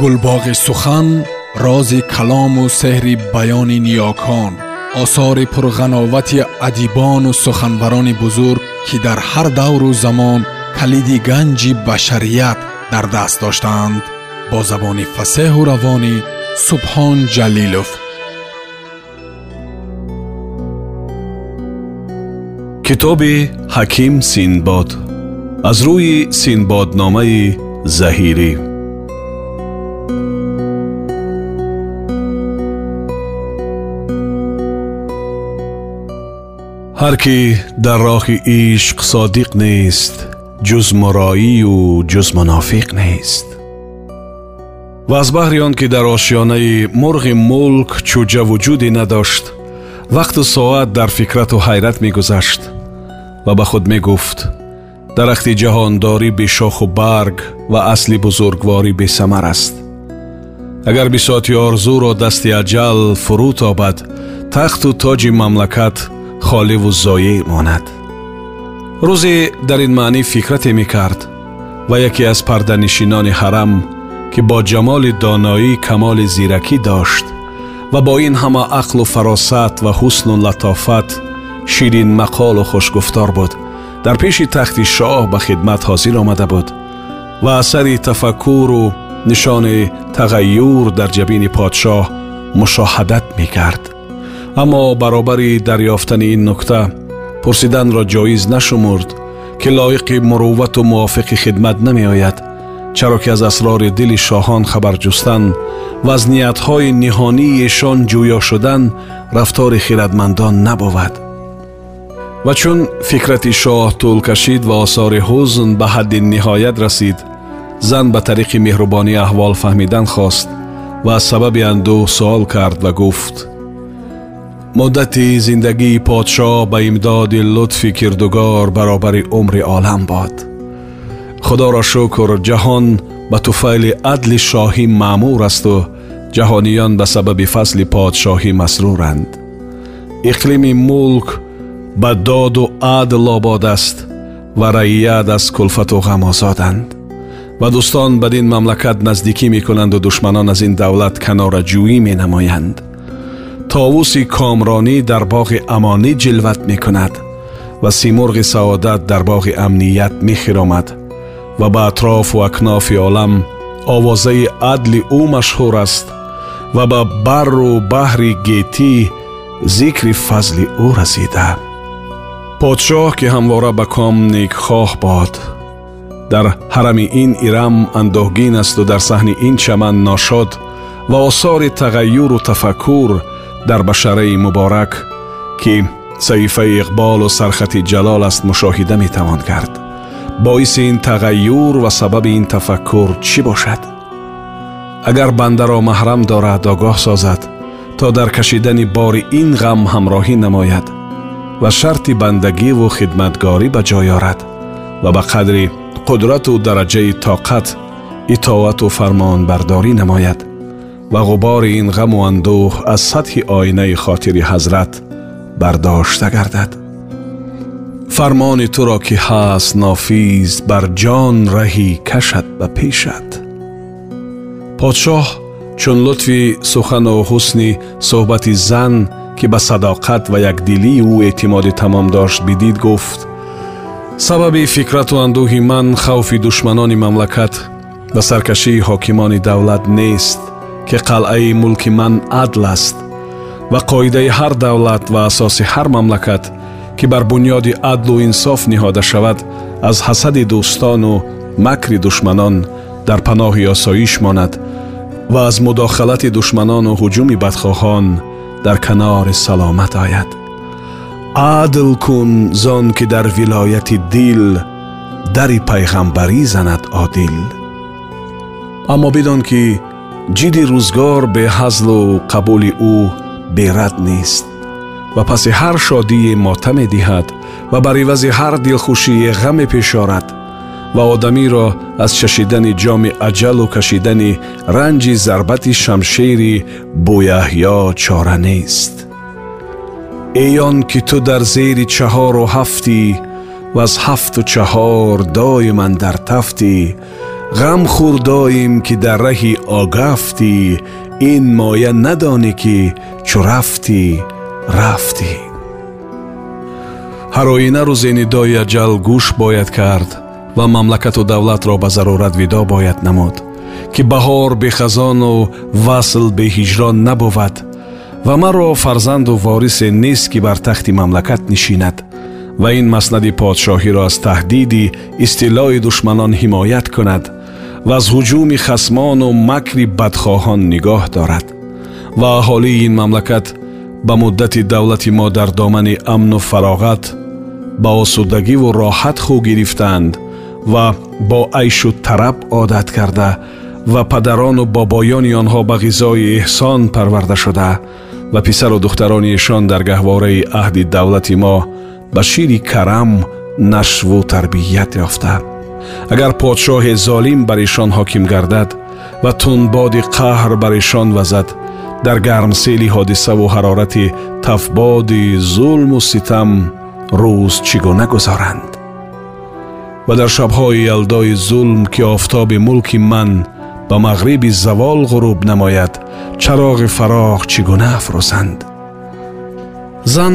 гулбоғи сухан рози калому сеҳри баёни ниёкон осори пурғановати адибону суханбарони бузург ки дар ҳар давру замон калиди ганҷи башарият дар даст доштаанд бо забони фасеҳу равонӣ субҳон ҷалилов. Китоби ҳаким синбод. Аз рӯи синбодномаи заҳирӣ ҳар кӣ дар роҳи ишқ содиқ нест ҷуз муроию ҷуз мунофиқ нест. Ва аз баҳри он ки дар ошиёнаи мурғи мулк чӯҷа вуҷуде надошт вақту соат дар фикрату ҳайрат мегузашт ва ба худ мегуфт дарахти ҷаҳондорӣ бешоху барг ва асли бузургворӣ бесамар аст. Агар бисоати орзуро дасти аҷал фурӯ тобад тахту тоҷи мамлакат холиву зоеъ монад рӯзе дар ин маънӣ фикрате мекард ва яке аз парданишинони ҳарам ки бо ҷамоли доноӣ камоли зиракӣ дошт ва бо ин ҳама ақлу фаросат ва ҳусну латофат ширин мақолу хушгуфтор буд дар пеши тахти шоҳ ба хидмат ҳозир омада буд ва асари тафаккуру нишони тағайюр дар ҷабини подшоҳ мушоҳадат мекард Аммо баробари дарёфтани ин нукта пурсиданро ҷоиз нашумурд ки лоиқи муруввату мувофиқи хидмат намеояд чаро ки аз асрори дили шоҳон хабар ҷустан ва аз ниятҳои ниҳониешон ҷӯё шудан рафтори хиратмандон набувад. Ва чун фикрати шоҳ тӯл кашид ва осори ҳузн ба ҳадди ниҳоят расид зан ба тариқи меҳрубонӣ аҳвол фаҳмидан хост ва аз сабаби андӯҳ суол кард ва гуфт муддати зиндагии подшоҳ ба имдоди лутфи кирдугор баробари умри олам бод худоро шукр ҷаҳон ба туфайли адли шоҳӣ маъмур асту ҷаҳониён ба сабаби фазли подшоҳӣ масруранд иқлими мулк ба доду адл обод аст ва раият аз кулфату ғам озоданд ва дӯстон бадин мамлакат наздикӣ мекунанду душманон аз ин давлат канораҷӯӣ менамоянд товуси комронӣ дар боғи амонӣ ҷилват мекунад ва симурғи саодат дар боғи амният мехиромад ва ба атрофу акнофи олам овозаи адли ӯ машҳур аст ва ба барру баҳри гетӣ зикри фазли ӯ расида подшоҳ ки ҳамвора ба ком некхоҳ бод дар ҳарами ин ирам андӯҳгин асту дар саҳни ин чаман ношод ва осори тағайюру тафаккур дар башараи муборак ки саҳифаи иқболу сархати ҷалол аст мушоҳида метавон кард боиси ин тағайюр ва сабаби ин тафаккур чӣ бошад агар бандаро маҳрам дорад огоҳ созад то дар кашидани бори ин ғам ҳамроҳӣ намояд ва шарти бандагиву хидматгорӣ ба ҷой орад ва ба қадри қудрату дараҷаи тоқат итоату фармонбардорӣ намояд ва ғубори ин ғаму андӯҳ аз сатҳи оинаи хотири ҳазрат бардошта гардад фармони туро ки ҳаст нофиз бар ҷон раҳӣ кашад ба пешат подшоҳ чун лутфи сухану ҳусни суҳбати зан ки ба садоқат ва якдилии ӯ эътимоди тамом дошт бидид гуфт сабаби фикрату андӯҳи ман хавфи душманони мамлакат ва саркашии ҳокимони давлат нест Ки қалъаи мулки ман адл аст ва қоидаи ҳар давлат ва асоси ҳар мамлакат ки бар бунёди адлу инсоф ниҳода шавад аз ҳасади дӯстону макри душманон дар паноҳи осоиш монад ва аз мудохалати душманону ҳуҷуми бадхоҳон дар канори саломат ояд адл кун зон ки дар вилояти дил дари пайғамбарӣ занад одил аммо бидон ки ҷиди рӯзгор беҳазлу қабули ӯ берад нест ва паси ҳар шодие мота медиҳад ва бар ивази ҳар дилхушие ғаме пешорад ва одамиро аз чашидани ҷоми аҷалу кашидани ранҷи зарбати шамшери бӯяҳьё чора нест. Эй он ки ту дар зери чаҳору ҳафтӣ ваз ҳафту чаҳор доиман дар тафтӣ ғам хурдоим ки дар раҳи огафтӣ ин моя надонӣ ки чу рафтӣ рафтӣ ҳар оина рӯзе нидои аҷал гӯш бояд кард ва мамлакату давлатро ба зарурат видо бояд намуд ки баҳор бехазону васл беҳиҷрон набувад ва маро фарзанду ворисе нест ки бар тахти мамлакат нишинад ва ин маснади подшоҳиро аз таҳдиди истилои душманон ҳимоят кунад ва аз ҳуҷуми хасмону макри бадхоҳон нигоҳ дорад. Ва аҳолии ин мамлакат ба муддати давлати мо дар домани амну фароғат ба осудагиву роҳат хӯ гирифтаанд ва бо айшу тараб одат карда ва падарону бобоёни онҳо ба ғизои эҳсон парварда шуда ва писару духтаронишон дар гаҳвораи аҳди давлати мо ба шири карам нашву тарбият ёфта агар подшоҳе золим бар ишон ҳоким гардад ва тунбоди қаҳр бар ишон вазад дар гармсели ҳодисаву ҳарорати тафбоди зулму ситам рӯз чӣ гуна гузоранд? Ва дар шабҳои ялдои зулм ки офтоби мулки ман ба мағриби завол ғуруб намояд чароғи фароғ чӣ гуна афрӯзанд? Зан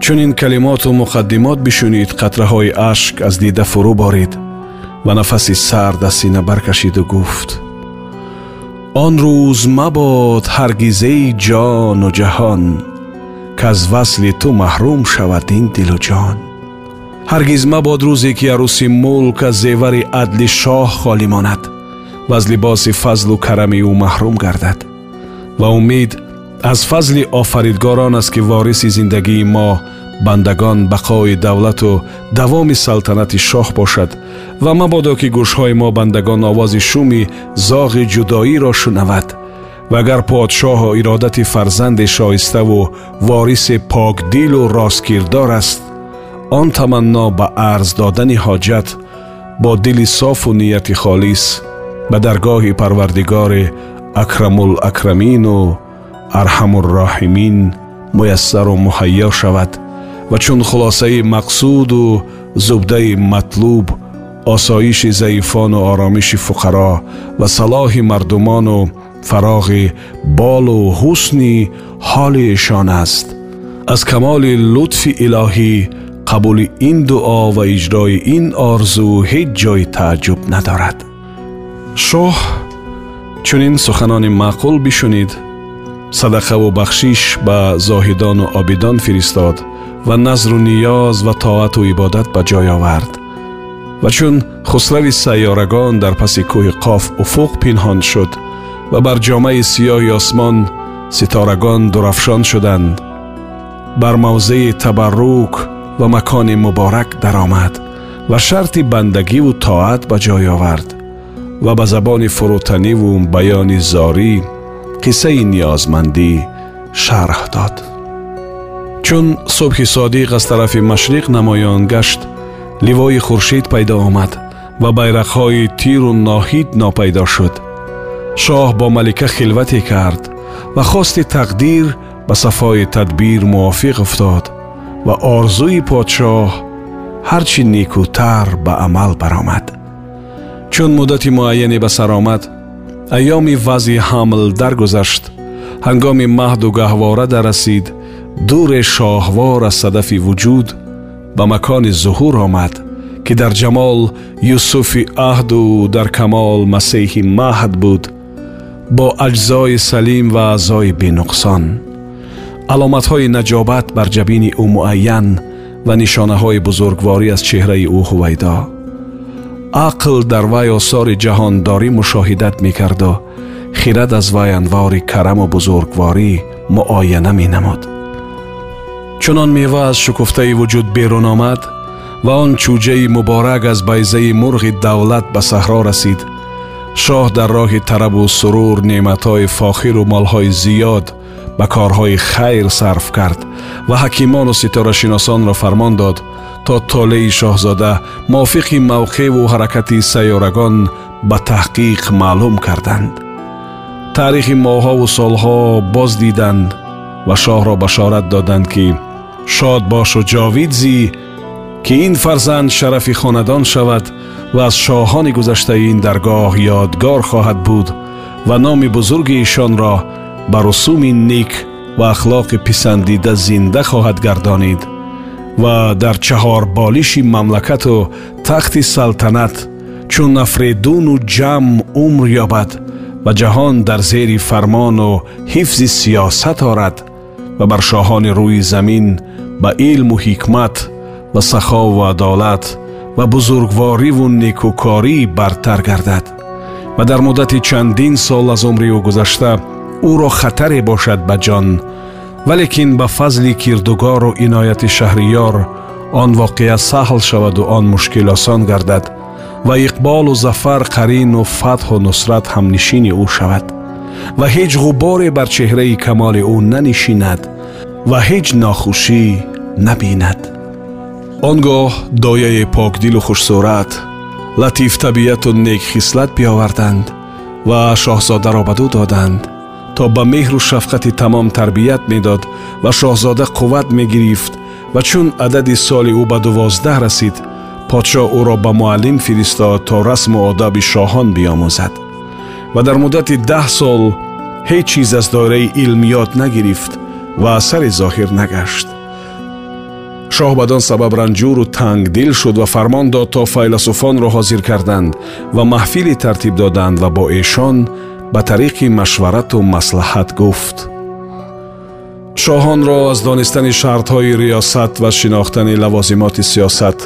чунин калимоту муқаддимот бишунид қатраҳои ашк аз дида фурӯ борид ва нафаси сард аз сина баркашиду гуфт он рӯз мабод ҳаргизаи ҷону ҷаҳон каз васли ту маҳрум шавад ин дилу ҷон. Ҳаргиз мабод рӯзе ки арӯси мулк аз зевари адли шоҳ холӣ монад ва аз либоси фазлу карами ӯ маҳрум гардад. Ва умид аз фазли офаридгорон аст ки вориси зиндагии мо бандагон бақои давлату давоми салтанати шоҳ бошад ва мабодо ки гӯшҳои мо бандагон овози шуми зоғи ҷудоиро шунавад. Ва агар подшоҳу иродати фарзанде шоиставу ворисе покдилу росткирдор аст он таманно ба арз додани ҳоҷат бо дили софу нияти холис ба даргоҳи парвардигори акрамулакрамину арҳамурроҳимин муяссару муҳайё шавад. Ва чун хулосаи мақсуду зубдаи матлуб осоиши заифону оромиши фуқаро ва салоҳи мардумону фароғи болу ҳусни ҳоли эшон аст аз камоли лутфи илоҳӣ қабули ин дуо ва иҷрои ин орзу ҳеҷ ҷои тааҷҷуб надорад шоҳ чунин суханони маъқул бишунид садақаву бахшиш ба зоҳидону обидон фиристод ва назру ниёз ва тоату ибодат ба ҷой овард ва чун хусрави сайёрагон дар паси кӯҳи қоф уфуқ пинҳон шуд ва бар ҷомаи сиёҳи осмон ситорагон дурафшон шуданд бар мавзеи табаррук ва макони муборак даромад ва шарти бандагиву тоат ба ҷой овард ва ба забони фурӯтаниву баёни зорӣ қиссаи ниёзмандӣ шарҳ дод чун субҳи содиқ аз тарафи машриқ намоён гашт ливои хуршид пайдо омад ва байрақҳои тиру ноҳид нопайдо шуд. Шоҳ бо малика хилвате кард ва хости тақдир ба сафои тадбир мувофиқ уфтод ва орзуи подшоҳ ҳар чӣ некӯтар ба амал баромад. Чун муддати муайяне ба сар омад айёми вазъи ҳамл даргузашт ҳангоми маҳду гаҳвора даррасид дуре шоҳвор аз садафи вуҷуд ба макони зуҳур омад ки дар ҷамол юсуфи аҳду дар камол масеҳи маҳд буд бо аҷзои салим ва аъзои бенуқсон. Аломатҳои наҷобат бар ҷабини ӯ муайян ва нишонаҳои бузургворӣ аз чеҳраи ӯ ҳувайдо. Ақл дар вай осори ҷаҳондорӣ мушоҳидат мекарду хирад аз вай анвори караму бузургворӣ муояна менамуд чунон мева аз шукуфтаи вуҷуд берун омад ва он чӯҷаи муборак аз байзаи мурғи давлат ба саҳро расид. Шоҳ дар роҳи тарабу сурур неъматҳои фохиру молҳои зиёд ба корҳои хайр сарф кард ва ҳакимону ситорашиносонро фармон дод то толеи шоҳзода мувофиқи мавқеъу ҳаракати сайёрагон ба таҳқиқ маълум карданд. Таърихи моҳҳову солҳо боз диданд ва шоҳро башорат доданд ки шод бошу ҷовид зӣ ки ин фарзанд шарафи хонадон шавад ва аз шоҳони гузаштаи ин даргоҳ ёдгор хоҳад буд ва номи бузурги ишонро ба русуми нек ва ахлоқи писандида зинда хоҳад гардонид ва дар чаҳорболиши мамлакату тахти салтанат чун нафредуну ҷамъ умр ёбад ва ҷаҳон дар зери фармону ҳифзи сиёсат орад ва бар шоҳони рӯи замин ба илму ҳикмат ва сахову адолат ва бузургвориву некӯкорӣ бартар гардад ва дар муддати чандин сол аз умри ӯ гузашта ӯро хатаре бошад ба ҷон валекин ба фазли кирдугору инояти шаҳриёр он воқеа саҳл шаваду он мушкил осон гардад ва иқболу зафар қарину фатҳу нусрат ҳамнишини ӯ шавад ва ҳеҷ ғуборе бар чеҳраи камоли ӯ нанишинад ва ҳеҷ нохушӣ набинад он гоҳ дояи покдилу хушсурат латифтабияту некхислат биёварданд ва шоҳзодаро ба ду доданд то ба меҳру шафқати тамом тарбият медод ва шоҳзода қувват мегирифт ва чун адади соли ӯ ба дувоздаҳ расид подшоҳ ӯро ба муаллим фиристод то расму одаби шоҳон биомӯзад ва дар муддати даҳ сол ҳеҷ чиз аз доираи илм ёд нагирифт ва асари зоҳир нагашт. шоҳ бадон сабаб ранҷуру тангдил шуд ва фармон дод то файласуфонро ҳозир карданд ва маҳфиле тартиб доданд ва бо эшон ба тариқи машварату маслиҳат гуфт. шоҳонро аз донистани шартҳои риёсат ва шинохтани лавозимоти сиёсат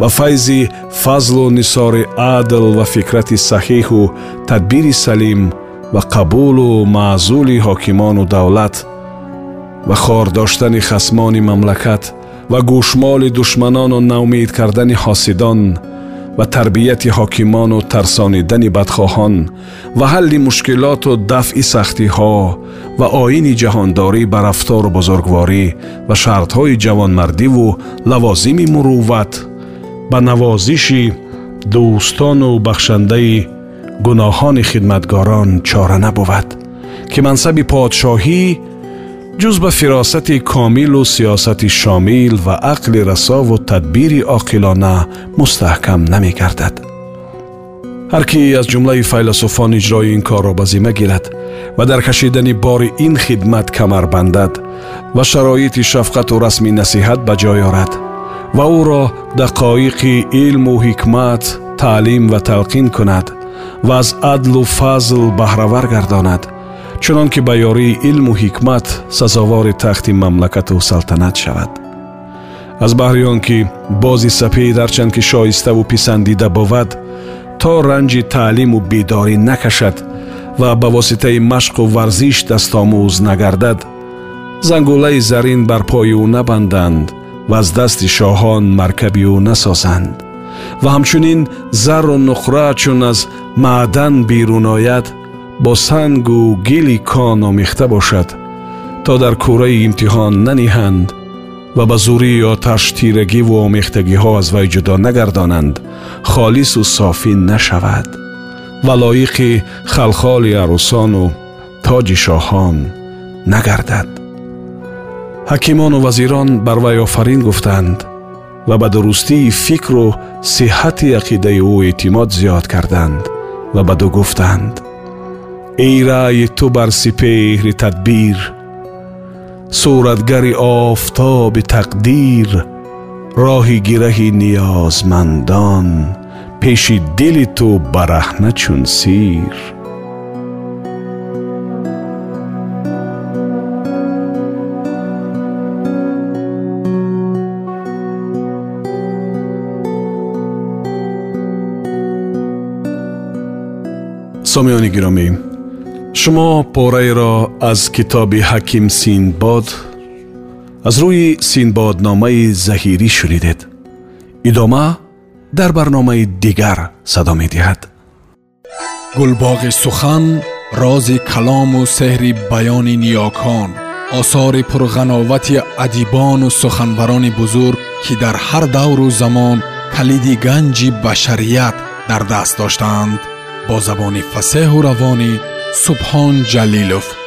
ва файзи фазлу нисори адл ва фикрати саҳеҳу тадбири салим ва қабулу маъзули ҳокимону давлат ва хор доштани хасмони мамлакат ва гӯшмоли душманону наумед кардани ҳосидон ва тарбияти ҳокимону тарсонидани бадхоҳон ва ҳалли мушкилоту дафъи сахтиҳо ва оини ҷаҳондорӣ ба рафтору бузургворӣ ва шартҳои ҷавонмардиву лавозими мурувват ба навозиши дӯстону бахшандаи гуноҳони хидматгорон чора набувад ки мансаби подшоҳӣ ҷуз ба фиросати комилу сиёсати шомил ва ақли расову тадбири оқилона мустаҳкам намегардад ҳар кӣ аз ҷумлаи файласуфон иҷрои ин корро ба зимма гирад ва дар кашидани бори ин хидмат камар бандад ва шароити шафқату расми насиҳат ба ҷой орад ва ӯро дақоиқи илму ҳикмат таълим ва талқин кунад ва аз адлу фазл баҳравар гардонад Чунон ки ба ёрии илму ҳикмат сазовори тахти мамлакату салтанат шавад. Аз баҳри он ки бози сапед ҳарчанд ки шоиставу писандида бовад то ранҷи таълиму бедорӣ накашад ва ба воситаи машқу варзиш дастомӯз нагардад зангулаи зарин бар пои ӯ набанданд ва аз дасти шоҳон маркаби ӯ насозанд. Ва ҳамчунин зару нуқра чун аз маъдан берун ояд бо сангу гили кон омехта бошад то дар кӯраи имтиҳон наниҳанд ва ба зурии оташ тирагиву омехтагиҳо аз вай ҷудо нагардонанд холису софӣ нашавад ва лоиқи халхоли арӯсону тоҷи шоҳон нагардад ҳакимону вазирон бар вай офарин гуфтанд ва ба дурустии фикру сиҳҳати ақидаи ӯ эътимод зиёд карданд ва ба ду гуфтанд ای رای تو بر سپهر تدبیر صورتگر آفتاب تقدیر راهی گره نیازمندان پیش دل تو برهنه چون سیر سامیانی گرامی шумо пораеро аз китоби ҳаким синдбод аз рӯи синдбодномаи заҳирӣ шунидед. Идома дар барномаи дигар садо медиҳад. Гулбоғи сухан рози калому сеҳри баёни ниёкон осори пурғановати адибону суханбарони бузург ки дар ҳар давру замон калиди ганҷи башарият дар даст доштаанд. Бо забони фасеҳу равонӣ سبحان جلیلوف